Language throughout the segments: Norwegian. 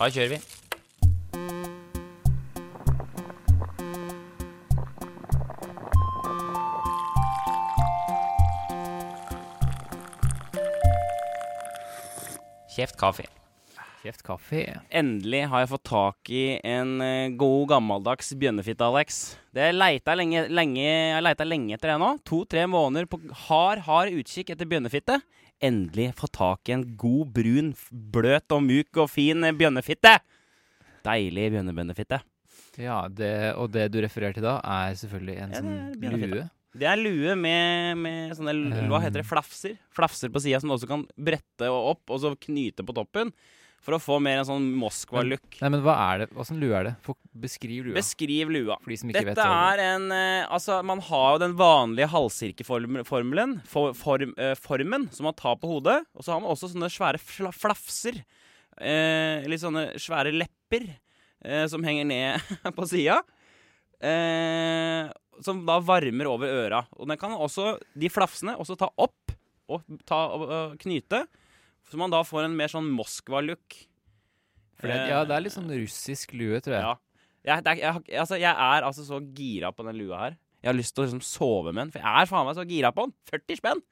Da kjører vi. Kjeft kaffe. Kjeft kaffe. Endelig har jeg fått tak i en eh, god, gammeldags bjønnefitte, Alex. Det leita lenge, lenge, jeg har leita lenge etter det nå. To-tre måneder på hard, hard utkikk etter bjønnefitte. Endelig få tak i en god, brun, bløt og mjuk og fin bjønnefitte. Deilig bjønnebønnefitte. Ja, det, og det du refererer til da, er selvfølgelig en Ja, sånn lue. Det er lue med, med sånne Hva heter det? Flafser. Flafser på sida som du også kan brette opp og så knyte på toppen. For å få mer en sånn Moskva-look. Nei, men hva er det? Åssen lue er det? Beskriv lua. Beskriv lua. for de som ikke vet Dette hva er en eh, Altså, man har jo den vanlige halvsirkeformelen, for, form, eh, formen, som man tar på hodet. Og så har man også sånne svære fla, flafser. Eh, litt sånne svære lepper eh, som henger ned på sida. Eh, som da varmer over øra. Og den kan også, de flafsene også ta opp og, ta, og knyte. Så man da får en mer sånn Moskva-look. Ja, det er litt sånn russisk lue, tror jeg. Ja. Jeg, det er, jeg, altså, jeg er altså så gira på den lua her. Jeg har lyst til å liksom sove med den, for jeg er faen meg så gira på den. 40 spenn!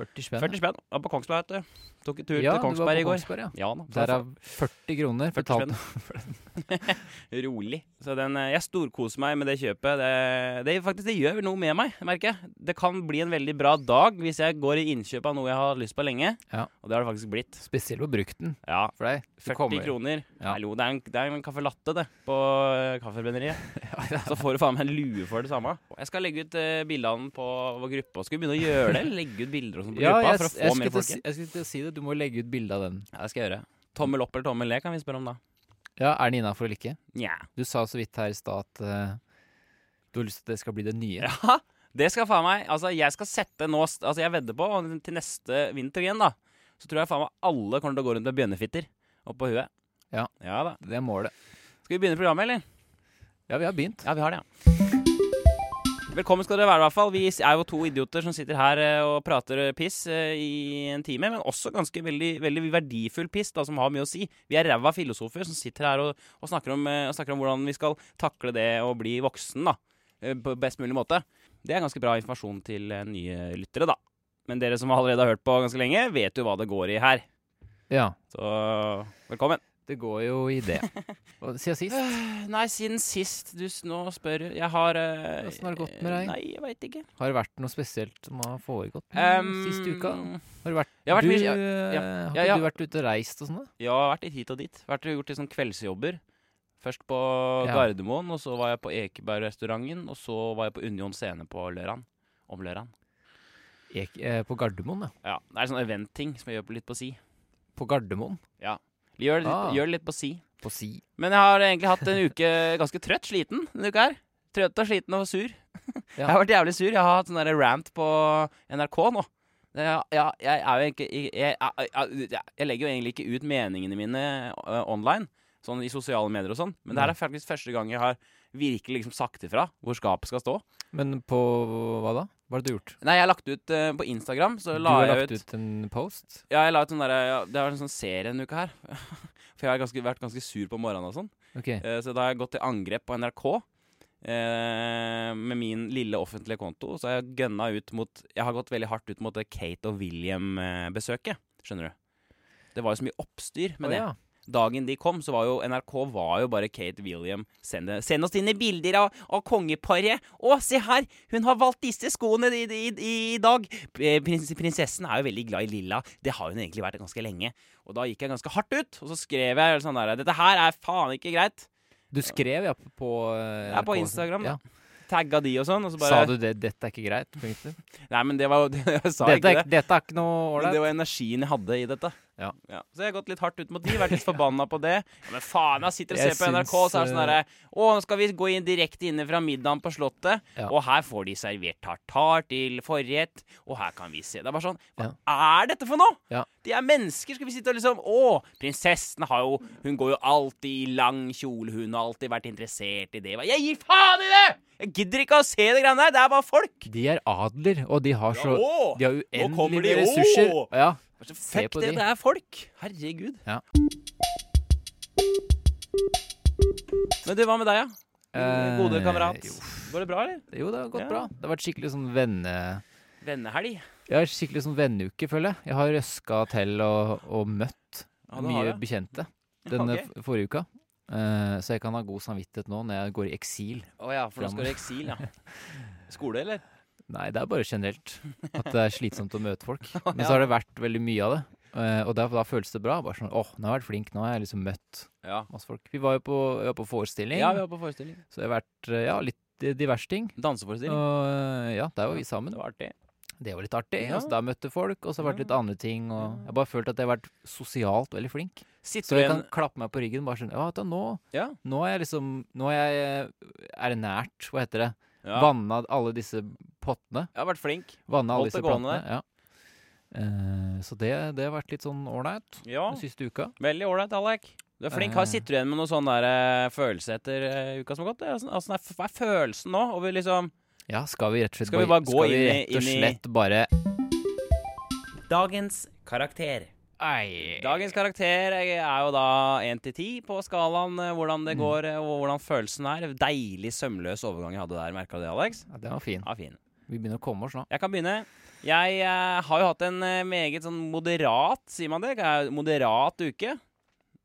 40 spenn. 40 spenn. Var på Kongsberg, vet du. Tok en tur ja, til Kongsberg i går. Kongsberg, ja. Ja. Derav 40 kroner 40 fortalt. Rolig. Så den, eh, jeg storkoser meg med det kjøpet. Det, det, faktisk, det gjør noe med meg, merker jeg. Det kan bli en veldig bra dag hvis jeg går i innkjøp av noe jeg har lyst på lenge. Ja. Og det har det faktisk blitt. Spesielt på brukten. Ja. for deg. Du 40 kommer- kroner. Ja. Hallo, det er en, det er en caffè latte, det, på eh, kaffebrenneriet. Ja, ja. Så får du faen meg en lue for det samme. Jeg skal legge ut uh, bildene på vår gruppe. Og skal vi begynne å gjøre det? Legge ut bilder og sånn på Ja, gruppa jeg, for å få mer folk inn? jeg skulle til å si det. Du må legge ut bilde av den. Ja, det skal jeg gjøre. Tommel opp eller tommel ned, kan vi spørre om da. Ja, Er den innafor eller ikke? Nja. Du sa så vidt her i stad at uh, du har lyst til at det skal bli det nye. Ja, det skal faen meg Altså, jeg skal sette nå Altså, jeg vedder på til neste vinter igjen, da. Så tror jeg faen meg alle kommer til å gå rundt med bjønnefitter oppå huet. Ja. Ja da. Det er målet. Skal vi begynne programmet, eller? Ja, vi har begynt. Ja, vi har det, ja. Velkommen skal dere være, i hvert fall. Vi er jo to idioter som sitter her eh, og prater eh, piss eh, i en time, men også ganske veldig, veldig verdifull piss, da, som har mye å si. Vi er ræva filosofer som sitter her og, og, snakker om, og snakker om hvordan vi skal takle det å bli voksen, da. På best mulig måte. Det er ganske bra informasjon til nye lyttere, da. Men dere som allerede har hørt på ganske lenge, vet jo hva det går i her. Ja. Så velkommen. Det går jo i det. Og Siden sist? Nei, siden sist du nå spør Jeg har Åssen Åssen har det gått med deg? Nei, jeg vet ikke. Har det vært noe spesielt som har foregått Um, siste uka? Har vært, har vært du, ja, eh, ja, Har ja, ja. du vært ute og reist og sånn? Ja, Jeg har vært litt hit og dit. Vært og gjort litt sånn kveldsjobber. Først på Ja. Gardermoen, og så var jeg på Ekebergrestauranten, og så var jeg på Union Scene på lørdagen. Om lørdagen. Ek, eh, på Gardermoen, ja. Ja, det er sånn event-ting som jeg gjør på litt på si. På Gardermoen? Vi gjør det litt, Ah. gjør det litt på si. På si. Men jeg har egentlig hatt en uke ganske trøtt, sliten denne uka her. Trøtt og sliten og sur. Ja. Jeg har vært jævlig sur. Jeg har hatt sånn der rant på NRK nå. Ja, ja, jeg er jo egentlig jeg, jeg, jeg, jeg, jeg legger jo egentlig ikke ut meningene mine online, sånn i sosiale medier og sånn, men det her er faktisk første gang jeg har virkelig liksom sagt ifra hvor skapet skal stå. Men på hva da? Hva har du gjort? Nei, jeg har lagt ut uh, på Instagram, så Du har lagt ut ut en post? Ja, jeg la ut sånn der, ja, Det var en sånn serie en uke her. For jeg har ganske, vært ganske sur på morgenen og sånn. Okay. Uh, Så da har jeg gått til angrep på NRK Uh, med min lille offentlige konto. Så har jeg gønna ut mot Jeg har gått veldig hardt ut mot Kate og William-besøket. Skjønner du? Det var jo så mye oppstyr med oh, det. ja. Dagen de kom, så var jo NRK var jo bare Kate William. Send, send oss dine bilder av, av kongeparet. Å, se her! Hun har valgt disse skoene i, i, i, dag. Eh, Prins, prinsessen er jo veldig glad i lilla. Det har hun egentlig vært ganske lenge. Og da gikk jeg ganske hardt ut, og så skrev jeg sånn der Dette her er faen ikke greit. Du skrev ja på NRK? Ja, på Instagram, da. Ja. Tagga de og sånn, og så bare Sa du det? 'Dette er ikke greit'? Punktum. Nei, men det var jo Jeg sa Dette, ikke er- det. dette er ikke noe ålreit. det var energien jeg hadde i dette. Ja. Så jeg har gått litt hardt ut mot de, vært litt forbanna på det. Ja, men faen, jeg sitter og Jeg ser på NRK, syns, så er det sånn herre Å, nå skal vi gå inn direkte inne fra middagen på Slottet, Ja. og her får de servert tartar til forrett, og her kan vi se Det er bare sånn Hva Ja. er dette for noe?! Ja. De er mennesker. Skal vi sitte og liksom Å, prinsessen har jo Hun går jo alltid i lang kjole, hun har alltid vært interessert i det. Jeg gir faen i det! Jeg gidder ikke å se det greiene der. Det er bare folk. De er adler, og de har så Ja, De har med ressurser. å! Ja. Fuck på det, de. det er folk. Herregud. Ja. Men du, hva med deg, ja? Gode Eh, kamerat. Jo, Går det bra, eller? jo, det har gått Ja. bra. Det har vært skikkelig sånn venne... Vennehelg. Ja, skikkelig sånn venneuke, føler jeg. Jeg har røska til og, og møtt Ja, mye bekjente denne okay. forrige uka. Uh, så jeg kan ha god samvittighet nå når jeg går i eksil. Å ja, for nå skal du i eksil, ja. Skole, eller? Nei, det er bare generelt at det er slitsomt å møte folk. Men så har det vært veldig mye av det. Eh, og da, da føles det bra. Bare sånn åh, nå har jeg vært flink, nå har jeg liksom møtt Ja. masse folk. Vi var jo på, var på forestilling, Ja, vi var på forestilling. så det har vært eh, ja, litt diverse ting. Danseforestilling. Og eh, ja, der var vi sammen. Det var artig. Det var litt artig. Ja. Altså, da møtte folk, og så har det vært litt andre ting. Og jeg har bare følt at jeg har vært sosialt veldig flink. Sitter Så jeg kan klappe meg på ryggen bare sånn Ja, da, nå, Ja. nå er jeg liksom Nå er jeg ernært, hva heter det? Ja. Vanna alle disse pottene. Jeg har vært flink. Vanna alle Holdt disse det gående plantene. Ja. Eh, så det, det har vært litt sånn ålreit Ja. den siste uka. Veldig ålreit, Alek. Du er flink. Har, sitter du igjen med noen sånn der eh, følelse etter eh, uka som har gått? eller? Altså, altså, hva er følelsen nå? Over liksom Ja, skal vi rett og slett Skal vi bare gå skal vi inn i- rett og inn i- slett bare Dagens karakter. Ei. Dagens karakter er jo da 1 til 10 på skalaen eh, hvordan det Mm. går eh, og hvordan følelsen er. Deilig sømløs overgang jeg hadde der. Merka du det, Alex? Ja, den var fin. Ja, fin. Vi begynner å komme oss nå. Jeg kan begynne. Jeg eh, har jo hatt en eh, meget sånn moderat, sier man det? Eh, Moderat uke.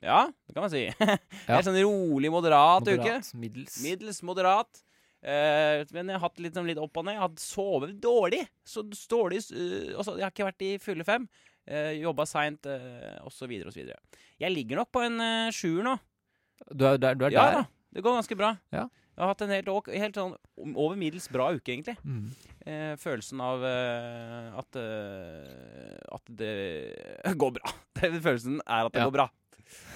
Ja, det kan man si. Ja. Helt sånn rolig, moderat, uke. Middels. Middels moderat. Eh, men jeg har hatt litt, sånn litt opp og ned. Jeg har sovet dårlig. Så dårlig uh, også, Jeg har ikke vært i fulle fem. Uh, Jobba seint, eh, osv., osv. Jeg ligger nok på en eh, sjuer nå. Du er, der, du er Ja der? da, det går ganske bra. Ja. Jeg har hatt en helt, helt sånn over middels bra uke, egentlig. Mm. Eh, følelsen av eh, at eh, At det går bra. Følelsen er at det Ja. går bra.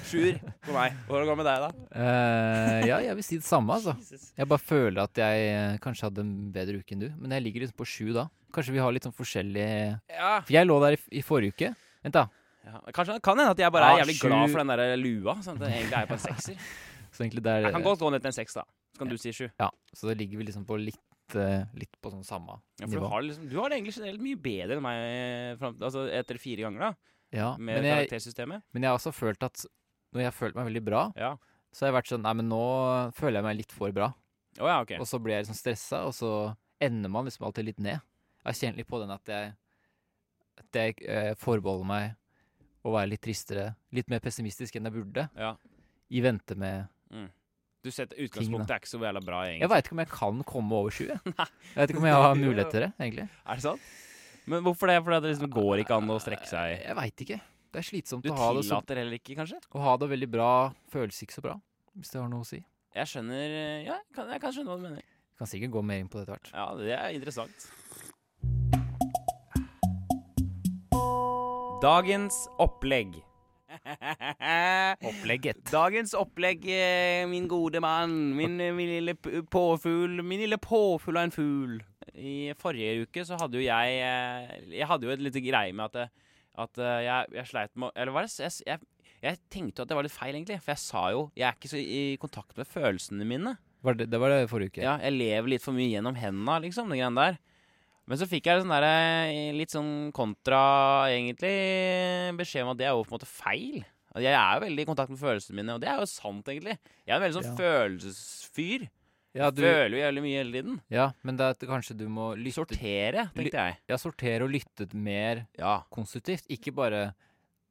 Sjuer for meg. Hvordan går det med deg, da? Uh, ja, jeg vil si det samme, altså. Jesus. Jeg bare føler at jeg eh, kanskje hadde en bedre uke enn du. Men jeg ligger liksom på sju da. Kanskje vi har litt sånn forskjellig Ja. For jeg lå der i, i forrige uke. Vent, da. ja. Kanskje det kan hende at jeg bare er jævlig sju- glad for den der lua. Sånn at det egentlig er på en sekser. Der Jeg kan godt gå ned til en seks, da. Så kan du si sju. Ja, så da ligger vi liksom på litt, eh, litt på sånn samme Ja, for du nivå. har, liksom, du har det egentlig generelt mye bedre enn meg altså etter fire ganger, da. Ja, Med men jeg, men jeg har også følt at når jeg har følt meg veldig bra, Ja. så har jeg vært sånn Nei, men nå føler jeg meg litt for bra. Oh, ja, okay. Og så blir jeg liksom stressa, og så ender man liksom alltid litt ned. Jeg har kjent litt på den at jeg At jeg eh, forbeholder meg å være litt tristere, litt mer pessimistisk enn jeg burde, Ja. i vente med Du setter Utgangspunktet er ikke så jævla bra, egentlig. Jeg veit ikke om jeg kan komme over 20. Jeg veit vet ikke om jeg har mulighet til det, egentlig. Er det sant? Men hvorfor det? Fordi det liksom går ikke an å strekke seg Jeg veit ikke. Det er slitsomt Du å ha det så tillater heller ikke, kanskje? Å ha det veldig bra føles ikke så bra, hvis det har noe å si. Jeg skjønner Ja, jeg kan, jeg kan skjønne hva du mener. Kan sikkert gå mer inn på det etter hvert. Ja, det er interessant. Dagens opplegg. Opplegget. Dagens opplegg, eh, min gode mann. Min, eh, min lille påfugl. Min lille påfugl av en fugl. I forrige uke så hadde jo jeg eh, Jeg hadde jo et lite greie med at, eh, at eh, jeg, jeg sleit med Eller hva er det jeg, jeg, jeg tenkte at det var litt feil, egentlig. For jeg sa jo Jeg er ikke så i kontakt med følelsene mine. Var det, det var det forrige uke. Ja, jeg lever litt for mye gjennom hendene, liksom, de greiene der. Men så fikk jeg sånn der, litt sånn kontra, egentlig, beskjed om at det er jo på en måte feil. Jeg er jo veldig i kontakt med følelsene mine, og det er jo sant, egentlig. Jeg er en veldig sånn Ja. følelsesfyr. Ja, du, Føler jo jævlig mye hele tiden. ja, men det er at kanskje du må lytte Sortere, tenkte jeg. Ja, sortere og lytte mer Ja. konstruktivt. Ikke bare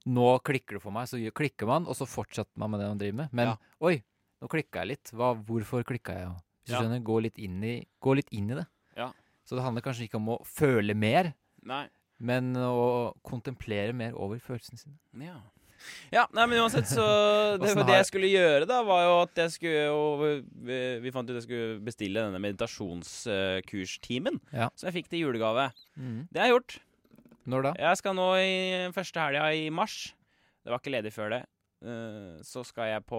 'nå klikker det for meg', så klikker man, og så fortsetter man med det man driver med. Men Ja. 'oi, nå klikka jeg litt'. Hva, hvorfor klikka jeg? Hvis du skjønner, gå litt, inn i, gå litt inn i det. Ja. Så det handler kanskje ikke om å føle mer, Nei. men å kontemplere mer over følelsene sine. Ja. Ja, nei, men uansett, så det, det jeg skulle gjøre, da, var jo at jeg skulle jo Vi, fant ut jeg skulle bestille denne meditasjonskurstimen. Ja. Så jeg fikk til julegave. Mm. Det har jeg gjort. Når da? Jeg skal nå i første helga i mars. Det var ikke ledig før det. Eh, så skal jeg på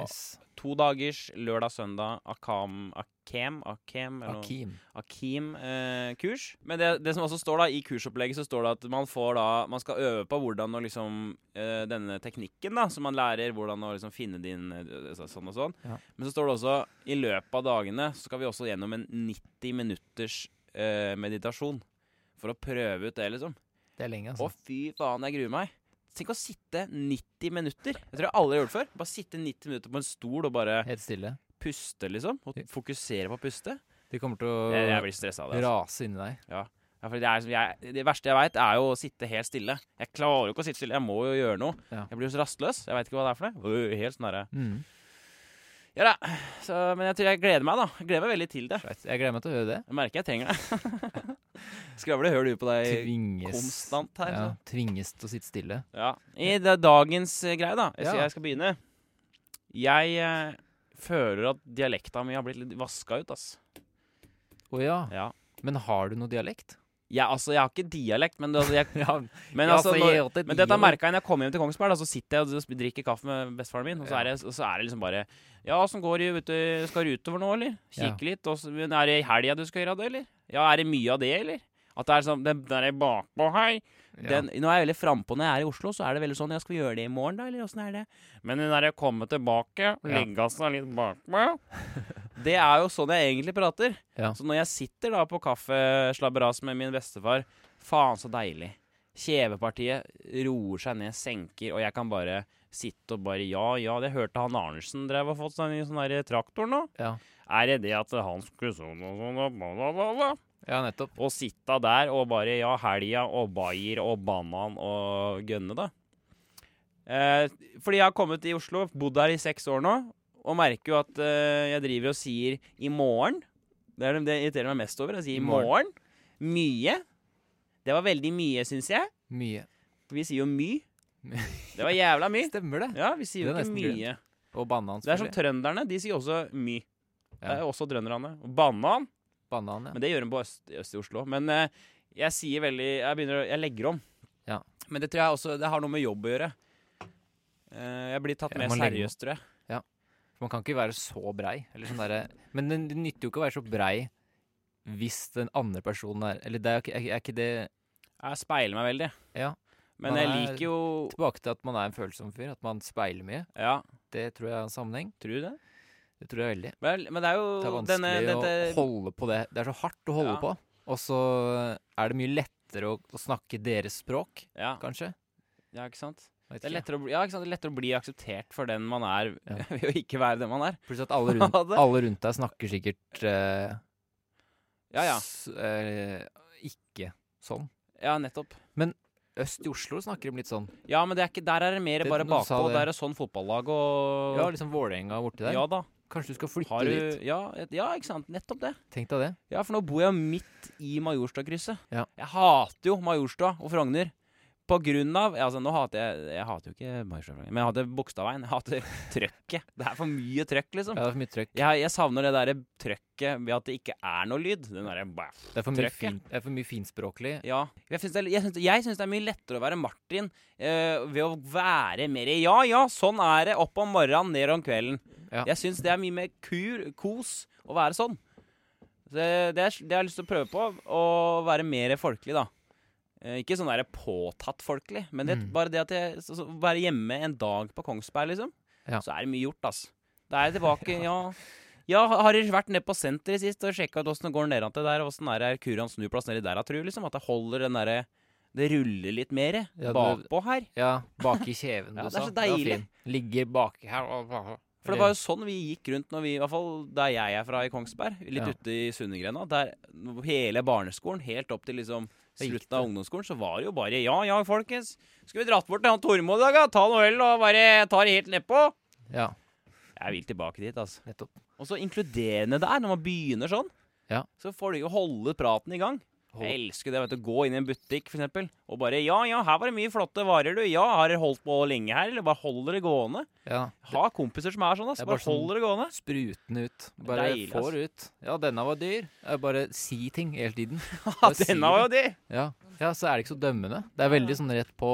Nice. to dagers lørdag-søndag Akam Akem Akem noe- Akim. eh, kurs. Men det, det som også står da i kursopplegget, så står det at man får da Man skal øve på hvordan å liksom eh, Denne teknikken, da, som man lærer hvordan å liksom finne din eh, Sånn og sånn. Ja. Men så står det også i løpet av dagene så skal vi også gjennom en 90 minutters eh, meditasjon. For å prøve ut det, liksom. Det er lenge, Å, altså. fy faen, jeg gruer meg. Tenk å sitte 90 minutter. Jeg tror jeg aldri har gjort det før. Bare sitte 90 minutter på en stol og bare Helt stille. puste, liksom. Og fokusere på å puste. De kommer til å Jeg, jeg blir stressa av det. Altså. rase inni deg. Ja, for det, er, jeg, det verste jeg veit, er jo å sitte helt stille. Jeg klarer jo ikke å sitte stille. Jeg må jo gjøre noe. Ja. Jeg blir jo så rastløs. Jeg veit ikke hva det er for noe. Helt sånn derre Mm. Ja da. Så, men jeg tror jeg gleder meg, da. Jeg gleder meg veldig til det. Jeg gleder meg til å høre det. Jeg merker jeg trenger det. Skravle hører du på deg Tvinges konstant her. ja. Tvinges til å sitte stille. Ja. I det, dagens eh, greie, da. Jeg, Ja. jeg skal begynne. Jeg eh, føler at dialekta mi har blitt litt vaska ut, ass. Å ja. Ja. Men har du noe dialekt? Ja, altså, jeg har ikke dialekt, men, altså, jeg, Ja, men, altså, når, jeg åt men dette merka jeg når jeg kom hjem til Kongsberg. Da, så sitter jeg og drikker kaffe med bestefaren min, og så, Ja. er, det, og så er det liksom bare Ja, åssen går det? Skal du utover nå, eller? Kikke litt? Og så, er det i helga du skal gjøre det, eller? Ja, er det mye av det, eller? At det er sånn Den der er bakpå hei Ja. den, Nå er jeg veldig frampå når jeg er i Oslo, så er det veldig sånn Ja, skal vi gjøre det i morgen, da, eller åssen er det? Men den derre komme tilbake, legge seg litt bakpå Det er jo sånn jeg egentlig prater. Ja. Så når jeg sitter da på kaffeslabberas med min bestefar Faen, så deilig. Kjevepartiet roer seg ned, senker, og jeg kan bare sitte og bare Ja, ja, det hørte han Arnesen drev og fått sånn i sånn der traktor nå. Ja. Er det det at han skulle sånn og sånn og bla, bla, bla, bla? ja, nettopp. Og sitte der og bare Ja, helga og Bayer og banan og gønne, da. Eh, fordi jeg har kommet til Oslo, bodd her i seks år nå, og merker jo at eh, jeg driver og sier 'i morgen'. Det, er det irriterer meg mest over. Jeg sier 'i I morgen'. Mye. Det var veldig mye, syns jeg. Mye. Vi sier jo 'my'. Det var jævla mye. Stemmer det. Ja, vi sier jo ikke mye. Og banan, Det er som trønderne. De sier også 'my'. Det er også trønderne. Og banan. Banan, ja. Men det gjør de på øst, øst i Oslo. Men eh, jeg sier veldig Jeg begynner å Jeg legger om. Ja. Men det tror jeg også Det har noe med jobb å gjøre. Eh, jeg blir tatt mer seriøst, tror jeg. Ja Man kan ikke være så brei. Eller sånn derre Men det, det nytter jo ikke å være så brei hvis den andre personen er Eller det er, er, er ikke det Jeg speiler meg veldig. Ja. Men jeg er- liker jo Tilbake til at man er en følsom fyr. At man speiler mye. Ja, Det tror jeg er en sammenheng. tror du det? Det tror jeg veldig. Vel, men det er jo Det er denne dette, å holde på det. Det er så hardt å holde Ja. på. Og så er det mye lettere å, å snakke deres språk, ja, kanskje. ja, ikke sant? Det er, bli, ja, ikke sant? det er lettere å bli akseptert for den man er, ved å ikke være den man er. Pluss at alle rundt, alle rundt deg snakker sikkert eh, Ja, ja. s- eh, ikke sånn. Ja, nettopp. Øst i Oslo snakker de litt sånn. Ja, men det er ikke, der er det mer Det- bare bakpå. Der er sånn fotballag og Ja, liksom Vålerenga borti der. Ja da. Kanskje du skal flytte Har du dit. ja, ja, ikke sant. Nettopp det. Tenk deg det. Ja, for nå bor jeg midt i Majorstadkrysset. Ja. Jeg hater jo Majorstua og Frogner. På grunn av altså, Nå hater jeg Jeg hater jo ikke Marshall, men jeg hater Bogstadveien. Jeg hater trøkket. Det er for mye trøkk, liksom. Ja, det er for mye trøkk. Jeg, jeg savner det derre trøkket ved at det ikke er noe lyd. Den der, bæf, Det er for mye, fin, det er for mye finspråklig. Ja. Jeg syns det, det er mye lettere å være Martin øh, ved å være mer Ja, ja, sånn er det. Opp om morgenen, ned om kvelden. Ja. Jeg syns det er mye mer kur, kos å være sånn. Så det, det, er, det har jeg lyst til å prøve på. Å være mer folkelig, da. Eh, ikke sånn der påtatt folkelig, men det, Mm. bare det at jeg så, så, Være hjemme en dag på Kongsberg, liksom, Ja. så er det mye gjort, ass. Da er jeg tilbake, ja. Ja, har dere vært nede på senteret sist og sjekka ut åssen det går nedentil der? Åssen er Kuran snuplass nedi der, tror du? Liksom, at det holder den derre Det ruller litt mer Ja, bakpå her. Ja, bak i kjeven, Ja, du det er sa. så deilig. Ligger baki her For det var jo sånn vi gikk rundt når vi, i hvert fall der jeg er fra i Kongsberg, litt Ja. ute i Sundegrenda. Der hele barneskolen, helt opp til liksom slutten av ungdomsskolen, så var det jo bare Ja, ja, folkens. Skal vi dratt bort til han Tormod i dag, da? Ta noe øl og bare ta det helt nedpå? Ja, Jeg vil tilbake dit, altså. nettopp. Og så inkluderende der, når man begynner sånn. Ja. Så får du jo holde praten i gang. Jeg elsker det, vet du. Gå inn i en butikk, for eksempel, og bare Ja, ja, her var det mye flotte varer, du. Ja, har dere holdt på lenge her, eller bare holder det gående? Ja. Ha kompiser som er sånn, ass. Bare bare hold holder det gående. Sprutende ut. Bare Deilig, får ut. Ja, denne var dyr. Jeg bare si ting hele tiden. Ja, denne var jo dyr! Ja. ja, så er det ikke så dømmende. Det er veldig sånn rett på.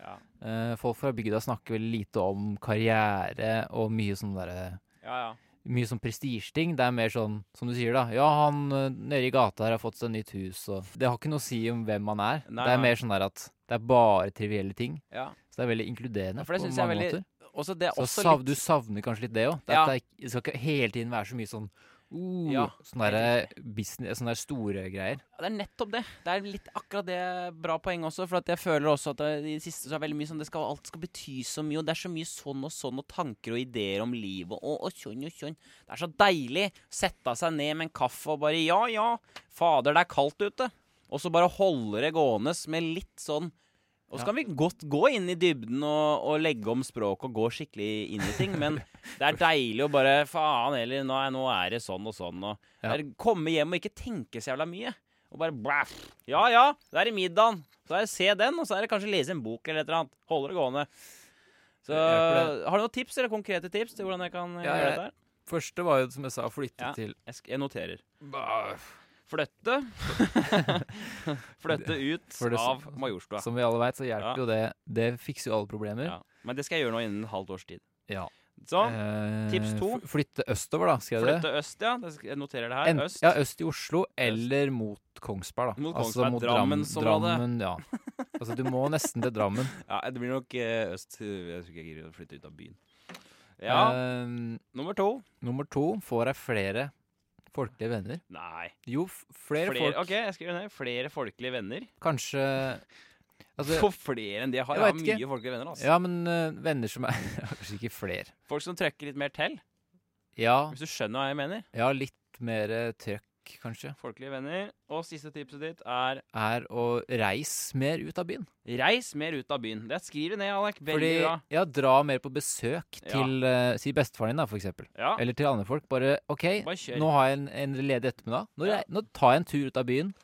Ja. Eh, folk fra bygda snakker veldig lite om karriere og mye sånn derre Ja, ja. Mye sånn prestisjeting. Det er mer sånn, som du sier, da. Ja, han eh, nede i gata her har fått seg nytt hus, og Det har ikke noe å si om hvem man er. Nei, det er mer sånn der at det er bare trivielle ting. ja. Så det er veldig inkluderende Ja, for det på mange veldig- måter. Også det Så sav, litt du savner kanskje litt det òg. Ja. Det skal ikke hele tiden være så mye sånn Uh, Ja, Sånne der business, sånne der store greier. Ja, Det er nettopp det. Det er litt akkurat det bra poeng også. For jeg føler også at det, i det siste så er veldig mye sånn det skal, Alt skal bety så mye, og det er så mye sånn og sånn, og tanker og ideer om livet, og, og sånn og sånn. Det er så deilig. Sette seg ned med en kaffe og bare Ja, ja, fader, det er kaldt ute. Og så bare holde det gående med litt sånn og så kan vi godt gå inn i dybden og, og legge om språket og gå skikkelig inn i ting, men det er deilig å bare Faen heller, nå, nå er det sånn og sånn, og Ja. komme hjem og ikke tenke så jævla mye. Og bare blæff. Ja ja, det er i middagen. Så er det se den, og så er det kanskje lese en bok eller et eller annet. Holde det gående. Så har du noen tips, eller konkrete tips til hvordan jeg kan Ja, gjøre dette her? Første var jo, som jeg sa, å flytte Ja. til Jeg, noterer. noterer. Flytte. Flytte ut det- av Majorstua. Som vi alle veit, så Ja. hjelper jo det. Det fikser jo alle problemer. Ja. Men det skal jeg gjøre nå innen et halvt års tid. Ja. Så Eh, tips to. Flytte østover, da, Skal jeg det. flytte øst, ja. Jeg noterer det her. En, øst. Ja, øst i Oslo, eller mot Kongsberg, da. Mot Altså Kongsberg, mot Drammen, Drammensområdet. Drammen, ja. Altså, du må nesten til Drammen. Ja, det blir nok eh, øst. Jeg tror ikke jeg gidder å flytte ut av byen. Ja, Uh, nummer to. nummer to får jeg flere folkelige venner. Nei. Jo, flere, flere, folk. OK, jeg skriver ned. Flere folkelige venner. Kanskje Altså, For flere enn de jeg har. Jeg Jeg har mye ikke. folkelige venner. Altså. ja, men uh, venner som er Kanskje ikke flere. Folk som trøkker litt mer til. Ja, Hvis du skjønner hva jeg mener. ja litt mer eh, trøkk, kanskje. Folkelige venner. Og siste tipset ditt er Er å reise mer ut av byen. reis mer ut av byen. Det skriver ned, Alek. Veldig Fordi, bra. ja, dra mer på besøk Ja. til eh, Si bestefaren din, da, for eksempel. Ja, Eller til andre folk. Bare OK, bare nå har jeg en, en ledig ettermiddag. Nå, Ja. nå tar jeg en tur ut av byen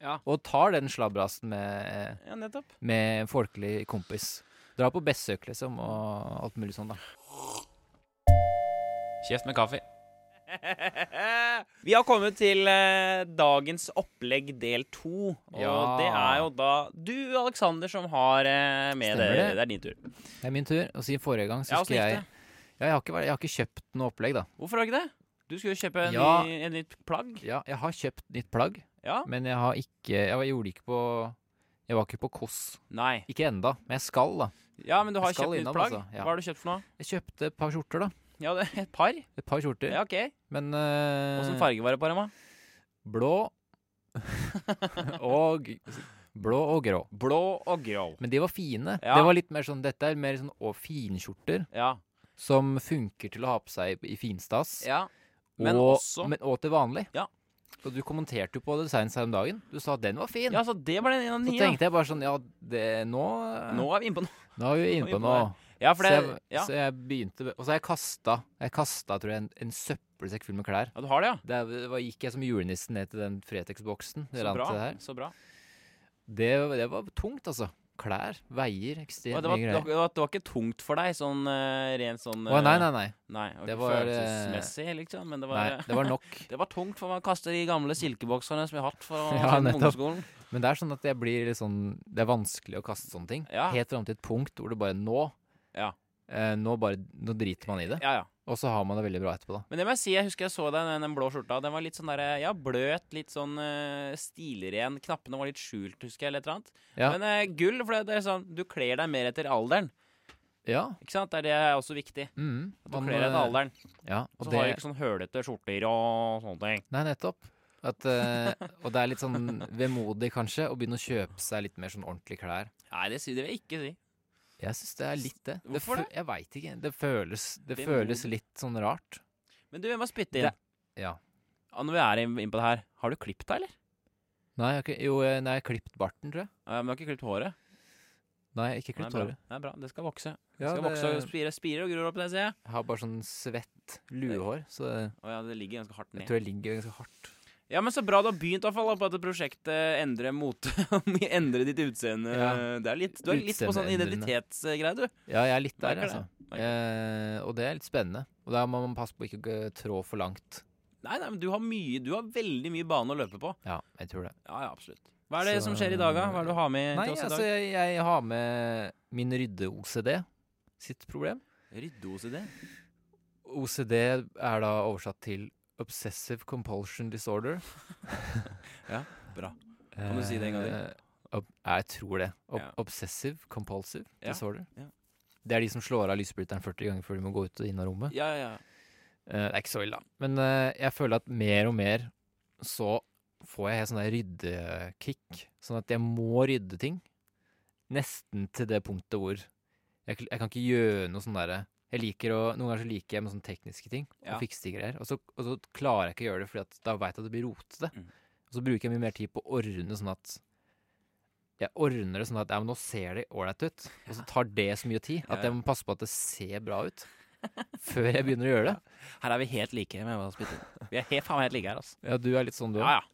Ja. og tar den slabrasen med, ja, med en folkelig kompis. Dra på besøk, liksom, og alt mulig sånn, da. Kjeft med kaffe. Vi har kommet til eh, dagens opplegg del to. Og Ja. det er jo da du, Aleksander, som har eh, med Stemmer det. det. Det er din tur. Det er min tur. Og siden forrige gang, så Ja, åssen gikk jeg det? ja, jeg, har ikke, vært- jeg har ikke kjøpt noe opplegg, da. Hvorfor har du ikke det? Du skulle jo kjøpe en Ja. ny, en nytt plagg. Ja, jeg har kjøpt nytt plagg, Ja? men jeg har ikke Jeg gjorde ikke på Jeg var ikke på Kåss. Nei. Ikke enda, men jeg skal, da. Ja, men du har Jeg skal kjøpt nytt innom, plagg. altså, ja. Hva har du kjøpt for noe? Jeg kjøpte et par skjorter, da. Ja, det et par. Et par skjorter. Ja, ok. Men eh, Åssen farge var det på dem, da? Blå og Blå og grå. Blå og grå. Men de var fine. Ja. Det var litt mer sånn Dette er mer sånn og finskjorter Ja. som funker til å ha på seg i finstas. ja. Men og, også men, og til vanlig. Ja. Så du kommenterte jo på det senest her om dagen. Du sa at den var fin. Ja, så det var den ene av de Så tenkte jeg bare sånn Ja, det, nå Nå er vi inne på noe. Nå er vi inne på noe. Ja, for så, jeg, Ja, så jeg begynte Og så har jeg kasta Jeg kasta, tror jeg, en, en søppelsekk full med klær. ja du har det, ja. Der var, gikk jeg som julenissen ned til den Fretex-boksen. Så bra. det. Så bra. Det, det var tungt, altså. Klær. Veier ekstremt det, mye det, var, greier. det, var, det var ikke tungt for deg, sånn eh, rent sånn Å, nei, eh, nei, nei. Nei, det Det var eh, følelsesmessig, liksom, men det var, nei. Det var nok. det var tungt, for å kaste de gamle silkebokserne som vi har hatt fra Ja, nettopp. ungdomsskolen. Men det er sånn at jeg blir litt sånn Det er vanskelig å kaste sånne ting. Ja. Helt fram til et punkt hvor det bare Nå Ja. eh, Nå bare Nå driter man i det. Ja, ja. Og så har man det veldig bra etterpå, da. Men det må jeg si, jeg husker jeg så den, den blå skjorta. Den var litt sånn der, ja, bløt, litt sånn uh, stilren. Knappene var litt skjult, husker jeg, eller et eller annet. Ja. Men uh, gull, for det, det er sånn, du kler deg mer etter alderen. Ja. Ikke sant? Det er også viktig. Mm, At du man, kler deg etter eh, alderen. Ja, og Så det har du ikke sånn hølete skjorter og sånne ting. Nei, nettopp. At, uh, og det er litt sånn vemodig, kanskje, å begynne å kjøpe seg litt mer sånn ordentlige klær. Nei, det, det vil jeg ikke si. Jeg syns det er litt det. Hvorfor det? det? Jeg veit ikke. Det føles, det det føles litt sånn rart. Men du, jeg må spytte inn. Det- Ja. Ja, når vi er inn inn på det her, har du klippet deg, eller? Nei, jeg har ikke, jo, eh, nei, jeg har klippet barten, tror jeg. Ja, men du har ikke klippet håret? Nei, jeg har ikke klippet håret. Det er bra. Det skal vokse. Det Ja, skal det- vokse og spire, spire og gror opp, det ser jeg. Jeg har bare sånn svett luehår, så det- Å ja, det ligger ganske hardt ned. jeg tror jeg ligger ganske hardt. Ja, men så bra du har begynt i hvert fall på dette prosjektet Endre mote. Endre ditt utseende. Ja. Det er litt, du er litt på sånn identitetsgreie, du. Ja, jeg er litt der, altså. Eh, og det er litt spennende. Og der må man passe på ikke å trå for langt. Nei, nei, men du har mye Du har veldig mye bane å løpe på. Ja, jeg tror det. Ja, ja, absolutt. Hva er det Så- som skjer i dag, da? Hva er det du har med Nei, til oss i altså, dag? jeg, jeg har med min rydde-OCD sitt problem. Rydde-OCD? OCD er da oversatt til Obsessive Compulsion Disorder. ja, Bra. Kan du si det en gang til? Uh, jeg tror det. Ob Ja. Obsessive Compulsive Disorder. ja. Det er de som slår av lysbryteren 40 ganger før de må gå ut og inn av rommet. Ja, ja. Eh, det er ikke så ille, da. Men uh, jeg føler at mer og mer så får jeg helt sånn der ryddekick. Sånn at jeg må rydde ting. Nesten til det punktet hvor jeg, jeg kan ikke gjøre noe sånn derre jeg liker å, Noen ganger så liker jeg med sånne tekniske ting. Ja. Og fikse greier. Og så, og så klarer jeg ikke å gjøre det, Fordi da veit jeg at det blir rotete. Mm. Og så bruker jeg mye mer tid på å ordne sånn at Jeg ordner det sånn at ja, men nå ser det ålreit ut. Og så tar det så mye tid at jeg må passe på at det ser bra ut. Før jeg begynner å gjøre det. Her er vi helt like med hva. Vi er helt, faen helt like her, altså. Ja, du er litt sånn, du òg. Ja, ja.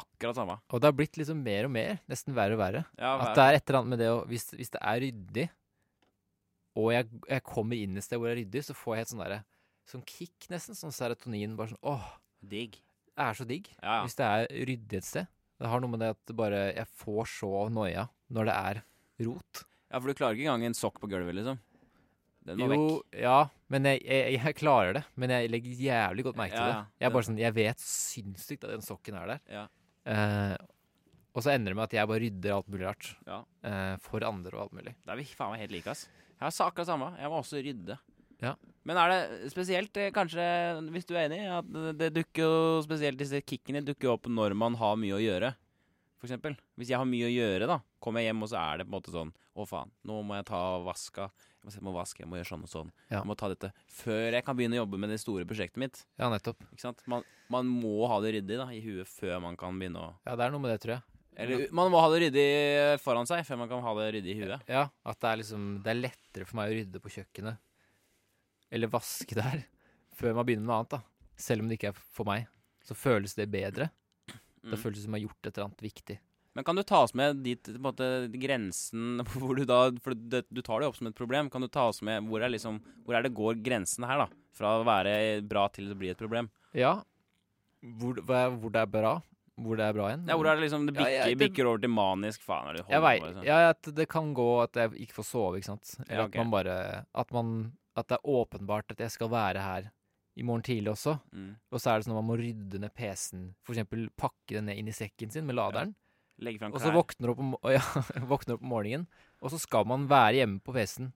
Akkurat samme. Og det har blitt liksom mer og mer. Nesten verre og verre. Ja, At det er et eller annet med det å Hvis, hvis det er ryddig, og jeg, jeg kommer inn et sted hvor det er ryddig, så får jeg et sånn derre Sånn kick, nesten. Sånn serotonin. Bare sånn åh, Digg. det er så digg. Ja, ja. Hvis det er ryddig et sted. Det har noe med det at bare Jeg får så noia når det er rot. ja, for du klarer ikke engang en sokk på gulvet, liksom. Den må Jo, vekk. ja, men jeg, jeg, jeg klarer det. Men jeg legger jævlig godt merke til Ja, det. Jeg er bare sånn Jeg vet sinnssykt at den sokken er der. Ja. Eh, og så ender det med at jeg bare rydder alt mulig rart. Ja. Eh, for andre og alt mulig. Da er vi faen meg helt like, ass. Jeg har akkurat samme. Jeg må også rydde. Ja. Men er det spesielt, eh, kanskje, hvis du er enig, at det, dukker jo Spesielt disse kickene dukker jo opp når man har mye å gjøre. For eksempel. Hvis jeg har mye å gjøre, da, kommer jeg hjem, og så er det på en måte sånn Å, faen, nå må jeg ta vaska. Jeg må, se- må vaske, jeg må gjøre sånn og sånn. Ja. Jeg må ta dette før jeg kan begynne å jobbe med det store prosjektet mitt. Ja, nettopp. Ikke sant? Man, man må ha det ryddig da, i huet før man kan begynne å Ja, det er noe med det, tror jeg. Eller man må ha det ryddig foran seg før man kan ha det ryddig i huet. Ja, At det er liksom Det er lettere for meg å rydde på kjøkkenet. Eller vaske der. Før man begynner med noe annet, da. Selv om det ikke er for meg. Så føles det bedre. Det Mm. føles som jeg har gjort et eller annet viktig. Men kan du ta oss med dit på en måte, grensen hvor du da For det, du tar det jo opp som et problem. Kan du ta oss med hvor er, liksom, hvor er det går grensen her, da? Fra å være bra til å bli et problem? Ja. Hvor, hvor det er bra. Hvor det er bra igjen. Ja, hvor er det liksom det bikker, ja, det- bikker over til manisk faen? Er det Jeg vet, på, liksom? ja, at det kan gå at jeg ikke får sove, ikke sant. Eller Ja, at man bare At man At det er åpenbart at jeg skal være her i morgen tidlig også. Mm. Og så er det sånn at man må rydde ned PC-en. For eksempel pakke den ned inn i sekken sin med laderen. Legge fram Og så våkner du opp om, ja, våkner opp om morgenen, og så skal man være hjemme på PC-en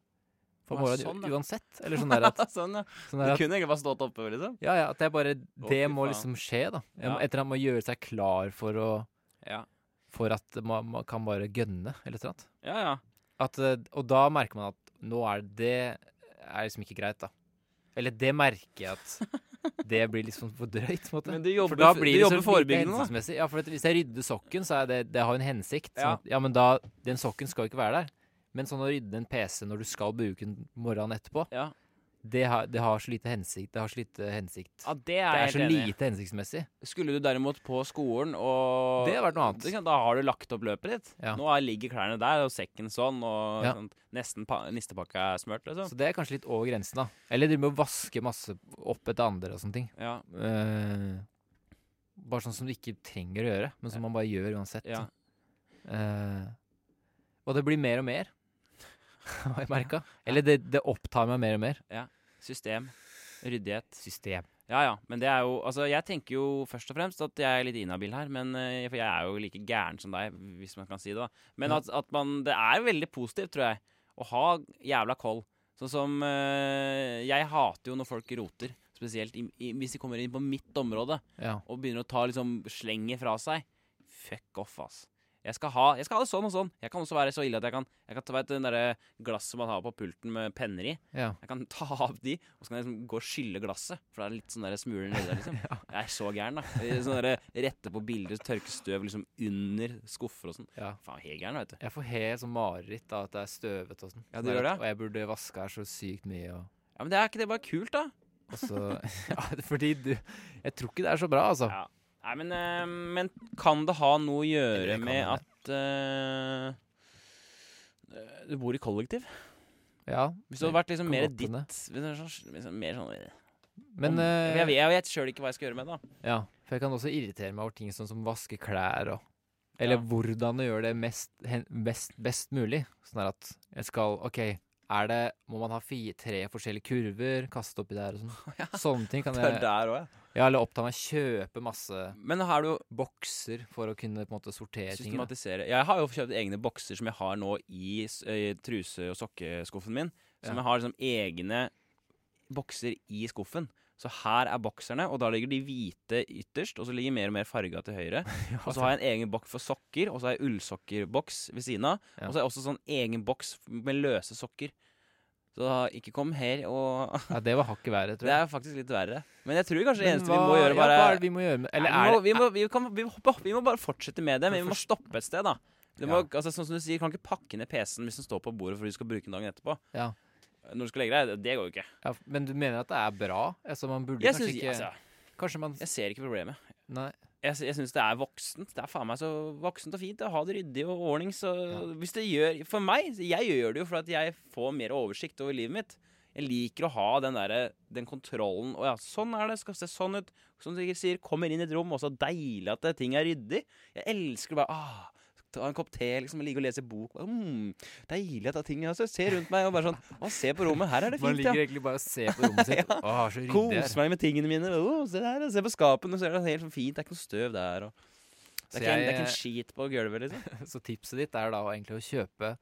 for morgenen sånn, uansett. Eller sånn der at, sånn, ja. sånn der at kunne egentlig bare stått oppe, liksom. Ja, ja, at jeg bare Det fy må liksom skje, da. Jeg Ja. etter at man må gjøre seg klar for å Ja. For at man, man kan bare gønne, eller et eller annet. ja, ja. At, eh, og da merker man at nå er det er liksom ikke greit, da. Eller det merker jeg at det blir liksom for drøyt, måte. Men du For da blir det jobber forebyggende, da. Ja, for hvis jeg rydder sokken, så er det Det har en hensikt. Sånn Ja. at, ja, men da Den sokken skal jo ikke være der. Men sånn å rydde en PC når du skal bruke den morgenen etterpå, Ja. det har, det har så lite hensikt. Det har så lite hensikt. ja, det Det er er så enig lite hensiktsmessig. Skulle du derimot på skolen og Det har vært noe annet. Kan- Da har du lagt opp løpet ditt. Ja. Nå er, ligger klærne der, og sekken sånn, og Ja. sånn, nesten pa nistepakka er smørt, liksom. Så det er kanskje litt over grensen, da. Eller drive med å vaske masse opp etter andre og sånne ting. Ja. Uh, bare sånn som du ikke trenger å gjøre, men som man bare gjør uansett. ja. Uh, og det blir mer og mer, har jeg merka. Eller det, det opptar meg mer og mer. Ja. System. Ryddighet. System. Ja ja, men det er jo Altså, jeg tenker jo først og fremst at jeg er litt inhabil her, men eh, For jeg er jo like gæren som deg, hvis man kan si det, da. Men at, at man Det er veldig positivt, tror jeg, å ha jævla koll. Sånn som eh, Jeg hater jo når folk roter. Spesielt i, i, hvis de kommer inn på mitt område Ja. og begynner å ta liksom slenger fra seg. Fuck off, ass. Jeg skal, ha, jeg skal ha det sånn og sånn. Jeg kan også være så ille at jeg kan Jeg kan ta vet, den der glasset man har på pulten med penner i. ja. Jeg kan ta av de, og så kan jeg liksom gå og skylle glasset. For det er litt sånn der smuler nedi der, liksom. ja. Jeg er så gæren, da. Sånn derre Rette på bilder, tørke støv liksom under skuffer og sånn. ja. Faen, helt gæren, vet du. Jeg får helt sånn mareritt av at det er støvete og sånn. Ja, du Sånn gjør det? Og jeg burde vaske her så sykt mye. Og, Ja, Men det er ikke det bare kult, da? og så Ja, fordi du Jeg tror ikke det er så bra, altså. Ja. Nei, men, eh, men kan det ha noe å gjøre med at uh, du bor i kollektiv? Ja. Hvis det hadde vært liksom mer ditt sånn, liksom mer sånn Men om, eh, Jeg, jeg vet sjøl ikke hva jeg skal gjøre med det. da Ja, for jeg kan også irritere meg over ting sånn som vaske klær og Eller Ja. hvordan å gjøre det mest, best, best mulig. Sånn at jeg skal OK, er det Må man ha fire, tre forskjellige kurver, kaste oppi der og sånn? Ja. Sånne ting kan Det er jeg der òg, ja. Ja, eller opptatt av å kjøpe masse Men har du bokser for å kunne på en måte sortere ting. Systematisere. Jeg har jo kjøpt egne bokser som jeg har nå i eh, truse- og sokkeskuffen min. Som Ja. jeg har liksom egne bokser i skuffen. Så her er bokserne, og da ligger de hvite ytterst, og så ligger mer og mer farga til høyre. Og så har jeg en egen boks for sokker, og så har jeg ullsokkerboks ved siden av. Ja. Og så har jeg også sånn egen boks med løse sokker. Så da, ikke kom her og Ja, det var hakket verre, tror jeg. Det er faktisk litt verre. Men jeg tror kanskje det eneste eneste vi må gjøre, ja, bare Hva det vi må gjøre med Eller er vi, må, det vi, må, vi, kan, vi, må, vi må bare fortsette med det, men vi må stoppe et sted, da. Du må, Ja. altså, sånn som du sier, kan ikke pakke ned PC-en hvis den står på bordet for du skal bruke den dagen etterpå. Ja. Når du skal legge deg. Det går jo ikke. ja, Men du mener at det er bra? Altså, man burde Jeg, kanskje synes, ikke altså, Kanskje man jeg ser ikke problemet. Nei. Jeg, jeg syns det er voksent. Det er faen meg så voksent og fint å ha det ryddig og ordning. Så Ja. hvis det gjør For meg Jeg gjør det jo for at jeg får mer oversikt over livet mitt. Jeg liker å ha den der, Den kontrollen. Å ja, sånn er det. Skal se sånn ut. Som du sier, kommer inn i et rom, og så deilig at det, ting er ryddig. Jeg elsker bare ah, Ta en kopp te, liksom, og ligge og lese bok. Mm, deilig at det er ting altså, Se rundt meg og bare sånn Å, se på rommet. Her er det fint, Man ligger ja. egentlig bare og ser på rommet sitt. Ja. Å, så ryddig Kos her. meg med tingene mine. Å, se der, se på skapene, så er det helt fint. Det er ikke noe støv der. Og det, er ikke en, det er ikke en skit på gulvet, liksom. Så tipset ditt er da egentlig å kjøpe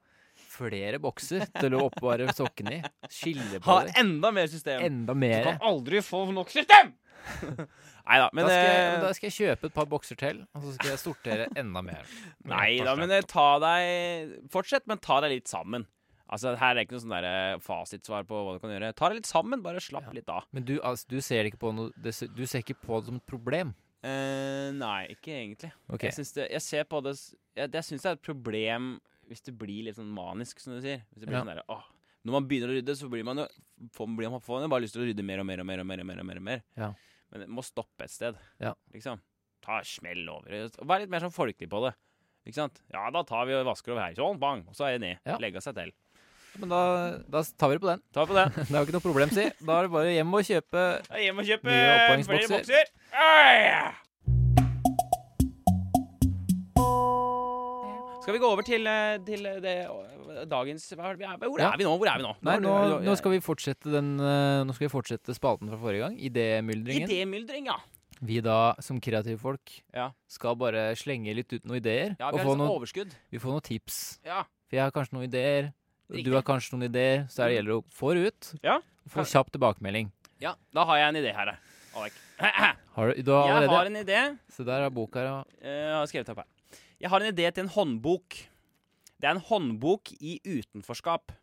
flere bokser til å oppbevare sokkene i. Skille på Ha enda mer system. Enda mer. Du kan aldri få nok system! Nei da, men da, skal jeg, eh, da skal jeg kjøpe et par bokser til, og så skal jeg sortere enda mer. Nei da, men eh, ta deg Fortsett, men ta deg litt sammen. Altså, Her er det ikke noe sånn der eh, fasitsvar på hva du kan gjøre. Ta det litt sammen, bare slapp Ja. litt av. Men du, altså, du ser ikke på noe Du ser ikke på det som et problem? Uh, nei, ikke egentlig. Ok. Jeg, synes det, jeg ser på det Jeg, jeg syns det er et problem hvis det blir litt sånn manisk, som du sier. Hvis det blir Ja. sånn der, åh, Når man begynner å rydde, så blir man jo får, blir man, får man bare lyst til å rydde mer og mer og mer. og mer, og mer, og mer, og mer. Ja. Men det må stoppe et sted. Ja. Liksom. Ta smell over. Vær litt mer sånn folkelig på det. Ikke sant? Ja, da tar vi og vasker over her. Sånn, bang. Og så er det ned. Ja. Legge seg til. Men da, da tar vi det på den. Ta på den. Det er jo ikke noe problem, si. Da er det bare hjem og kjøpe hjem og kjøpe Nye oppvarmingsbokser. Skal vi gå over til, eh, til eh, det, eh, dagens Hvor er vi nå? Hvor er vi nå? Nei, nå, nå skal vi fortsette den Nå skal vi fortsette spalten fra forrige gang. Idémyldringen. Idémyldring, ja. Vi da, som kreative folk, Ja. skal bare slenge litt ut noen ideer. ja vi har få sånn noen, overskudd. vi får noen tips. Ja. For jeg har kanskje noen ideer. Riktig. Du har kanskje noen ideer. Så det gjelder å få det ut. Ja. Få kjapp tilbakemelding. ja. Da har jeg en idé her. Alek. Har du, du har Jeg har en idé. Se der er boka. Eh, Jeg har skrevet opp her. Jeg har en idé til en håndbok. Det er en håndbok i utenforskap.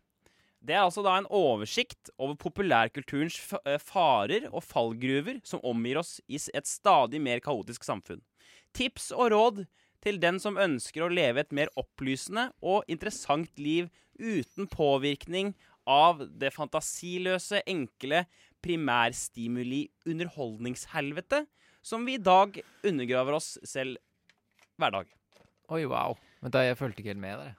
Det er altså da en oversikt over populærkulturens eh, farer og fallgruver som omgir oss i et stadig mer kaotisk samfunn. Tips og råd til den som ønsker å leve et mer opplysende og interessant liv uten påvirkning av det fantasiløse, enkle primærstimuli-underholdningshelvete som vi i dag undergraver oss selv hver dag. Oi, wow. Men da, jeg fulgte ikke helt med der.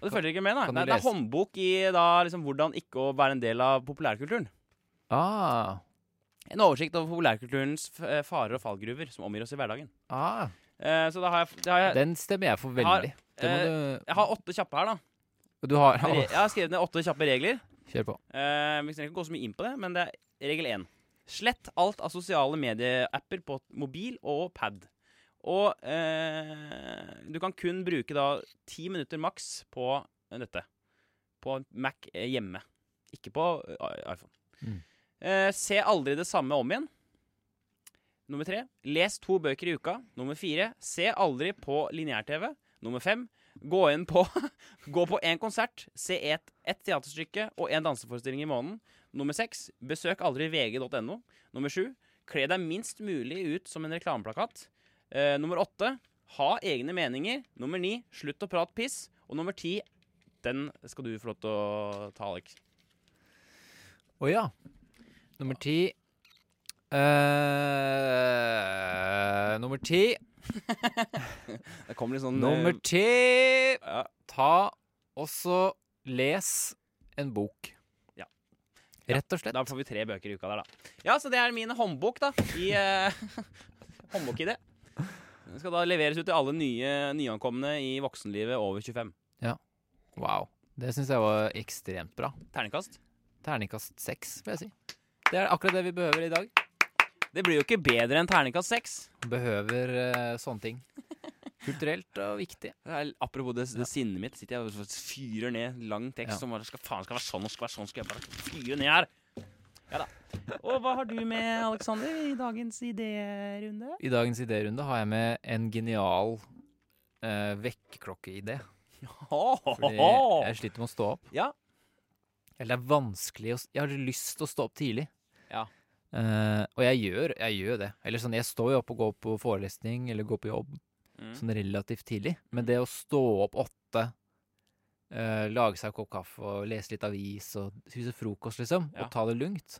Og du følger ikke med, nei? Kan du nei det er lese? håndbok i da, liksom, hvordan ikke å være en del av populærkulturen. Ah, En oversikt over populærkulturens f eh, farer og fallgruver som omgir oss i hverdagen. ah, Eh, så da har jeg, da har jeg, den stemmer jeg for veldig. Det må eh, du jeg har åtte kjappe her, da. Du har Re jeg har skrevet ned åtte kjappe regler. Kjør på. Eh, vi trenger ikke gå så mye inn på det, men det er regel én. Slett alt av sosiale medieapper på mobil og pad. Og eh, du kan kun bruke da ti minutter maks på dette. På Mac hjemme. Ikke på eh, iPhone. Mm. Eh, se aldri det samme om igjen. Nummer tre. Les to bøker i uka. Nummer fire. Se aldri på lineær-TV. Nummer fem. Gå inn på Gå på én konsert, se ett et teaterstykke og én danseforestilling i måneden. Nummer seks. Besøk aldri vg.no. Nummer sju. Kle deg minst mulig ut som en reklameplakat. Eh, nummer åtte. Ha egne meninger. Nummer ni. Slutt å prate piss. Og nummer ti. Den skal du få lov til å ta, Alex. Å ja. Nummer ti uh, Nummer ti. Det kommer litt sånn Nummer eh, ti ja. Ta også les en bok. Ja. Rett og slett. Da får vi tre bøker i uka der, da. Ja, så det er min håndbok, da. I uh, Håndbokidé. Den skal da leveres ut til alle nye nyankomne i voksenlivet over 25. Ja. Wow. Det syns jeg var ekstremt bra. Terningkast. Terningkast seks, vil jeg si. Det er akkurat det vi behøver i dag. Det blir jo ikke bedre enn terningkast seks. Behøver uh, sånne ting. Kulturelt og viktig. Er- Apropos det, det sinnet mitt, sitter jeg og fyrer ned lang tekst Ja. som bare skal, faen skal være sånn og skal være sånn, skal jeg bare fyre ned her. Og hva har du med, Aleksander, i dagens idérunde? I dagens idérunde har jeg med en genial uh, vekkerklokkeidé. Fordi jeg sliter med å stå opp. Ja. Eller det er vanskelig å Jeg har lyst til å stå opp tidlig. Ja. Eh, og jeg gjør, jeg gjør det. Eller sånn, jeg står jo opp og går på forelesning eller går på jobb Mm. sånn relativt tidlig. Men det å stå opp åtte, Uh, lage seg en kopp kaffe og lese litt avis og spise frokost, liksom, Ja. og ta det lugnt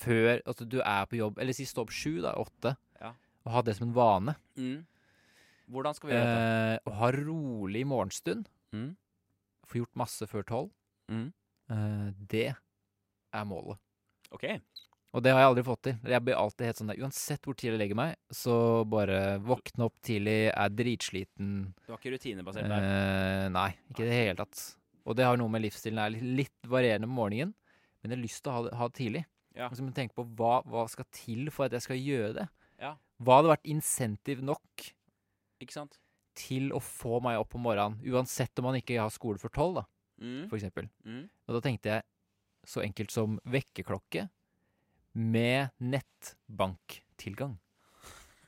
før at du er på jobb Eller si stå opp sju, da, åtte, Ja. og ha det som en vane. Mm. Hvordan skal vi gjøre dette? Eh, og ha rolig morgenstund. Mm. Få gjort masse før tolv. Mm. Eh, det er målet. OK. Og det har jeg aldri fått til. Jeg blir alltid helt sånn der Uansett hvor tidlig jeg legger meg, så bare våkne opp tidlig, er dritsliten. Du har ikke rutinebasert der? Eh, nei, ikke i det hele tatt. Og det har noe med livsstilen er litt, litt varierende på morgenen, men jeg har lyst til å ha det tidlig. Ja. Og så må du tenke på hva, hva skal til for at jeg skal gjøre det. Ja. Hva hadde vært insentiv nok til å få meg opp om morgenen, uansett om man ikke har skole for tolv, da, Mm. for eksempel. Mm. Og da tenkte jeg så enkelt som vekkerklokke med nettbanktilgang.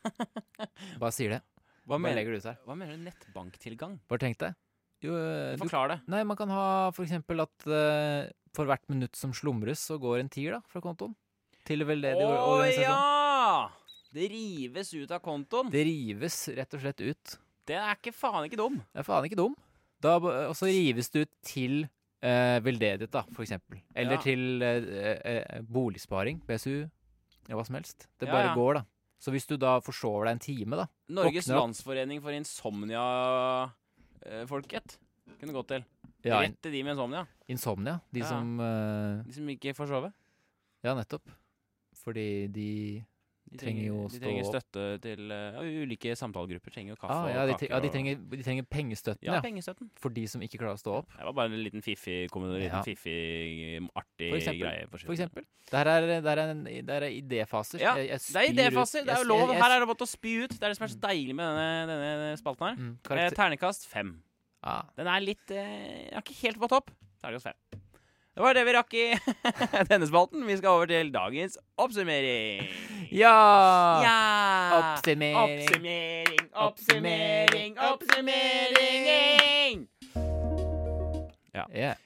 Bare sier det. Hva, Bare mener, legger det ut her. hva mener du nettbanktilgang? Bare tenk deg. Jo, eh, Forklar det. nei, man kan ha for eksempel at eh, for hvert minutt som slumres, så går en tier da, fra kontoen. Til veldedig Å organisasjon. ja! Det rives ut av kontoen. Det rives rett og slett ut. Det er ikke faen ikke dum. Det er faen ikke dum. Da, og så rives det ut til eh, veldedighet, da, for eksempel. Eller Ja. til eh, eh, boligsparing, BSU, ja, hva som helst. Det Ja, bare ja. går, da. Så hvis du da forsover deg en time, da Norges Våkner opp. landsforening for insomnia-folket. Kunne gått til. ja, Rett til de med insomnia. Insomnia. De Ja. som eh, De som ikke får sove. Ja, nettopp. Fordi de De Trenger jo å de stå trenger opp. støtte til eh, Ulike samtalegrupper trenger jo kaffe ah, og ja, de, kaker. ja, de, og- trenger, de trenger pengestøtten, ja, ja. pengestøtten. For de som ikke klarer å stå opp. Det var bare en liten fiffig, kom en liten Ja. fiffig, artig For eksempel. greie. på For eksempel. Det her er, det her er, en, det her er idéfaser. Ja, Jeg- jeg Det er spyr ut- idéfaser. Det er jeg- jo lov. jeg- Her er det bare å spy ut. Det er det som er så deilig med denne, denne spalten her. Mm, Eh, karakter, ternekast fem. ah, Den er litt eh, har ikke helt på opp. Ternekast fem. Det var det vi rakk i denne spalten. Vi skal over til dagens oppsummering. ja! Ja! Oppsummering. Oppsummering, oppsummering, oppsummering! Ja. Yeah.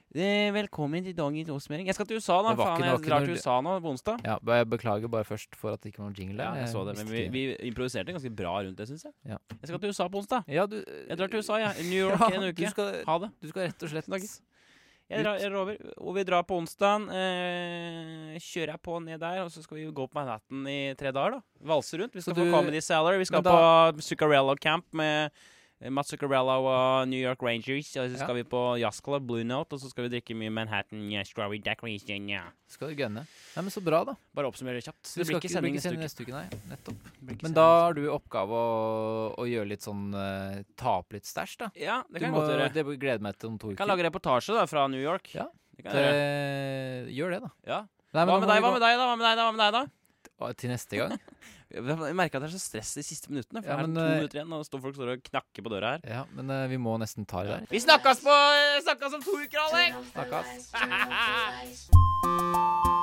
velkommen til dagens oppsummering. Jeg skal til USA, da. Faen, jeg drar til USA nå på onsdag. ja, Jeg beklager bare først for at det ikke var noen jingle der. Ja, jeg så det, men vi, vi improviserte ganske bra rundt det, syns jeg. Ja. Jeg skal til USA på onsdag. Ja, du Jeg drar til USA, jeg. New York en Du uke. skal, Ha det. du skal rett og slett. Jeg, drar, jeg over, Og vi drar på onsdag. Eh, kjører jeg på ned der, og så skal vi gå på Manhattan i tre dager. da Valse rundt. Vi skal Så få du- Comedy salary Vi skal da- på Zuccarello Camp med Mats Zuccarello og New York Rangers. Og så Ja. skal vi på jazzklubb, Blue Note, og så skal vi drikke mye Manhattan yeah, Strawberry Decoration. Yeah. Skal du gønne. Nei, men så bra, da. Bare oppsummere kjapt. Du Det blir ikke sending neste neste uke. Nei, nettopp. Men da har du oppgave å, å gjøre litt sånn uh, Ta opp litt stæsj, da. Ja, det Du kan jeg må- godt gjøre. Det gleder meg til om to uker. kan lage reportasje da fra New York. Ja. Det kan jeg gjøre. Det, gjør det, da. Ja. Nei, Hva med deg, hva med deg, da? Hva med deg, da? Hva med deg, da? Å, Til neste gang? Jeg merker at det er så stress de siste minuttene. For Ja, her er det men, to eh, minutter igjen, og står folk står og knakker på døra her. Ja, men uh, vi må nesten ta det der. Vi snakkes på Snakkes om to uker, Alex! Snakkes.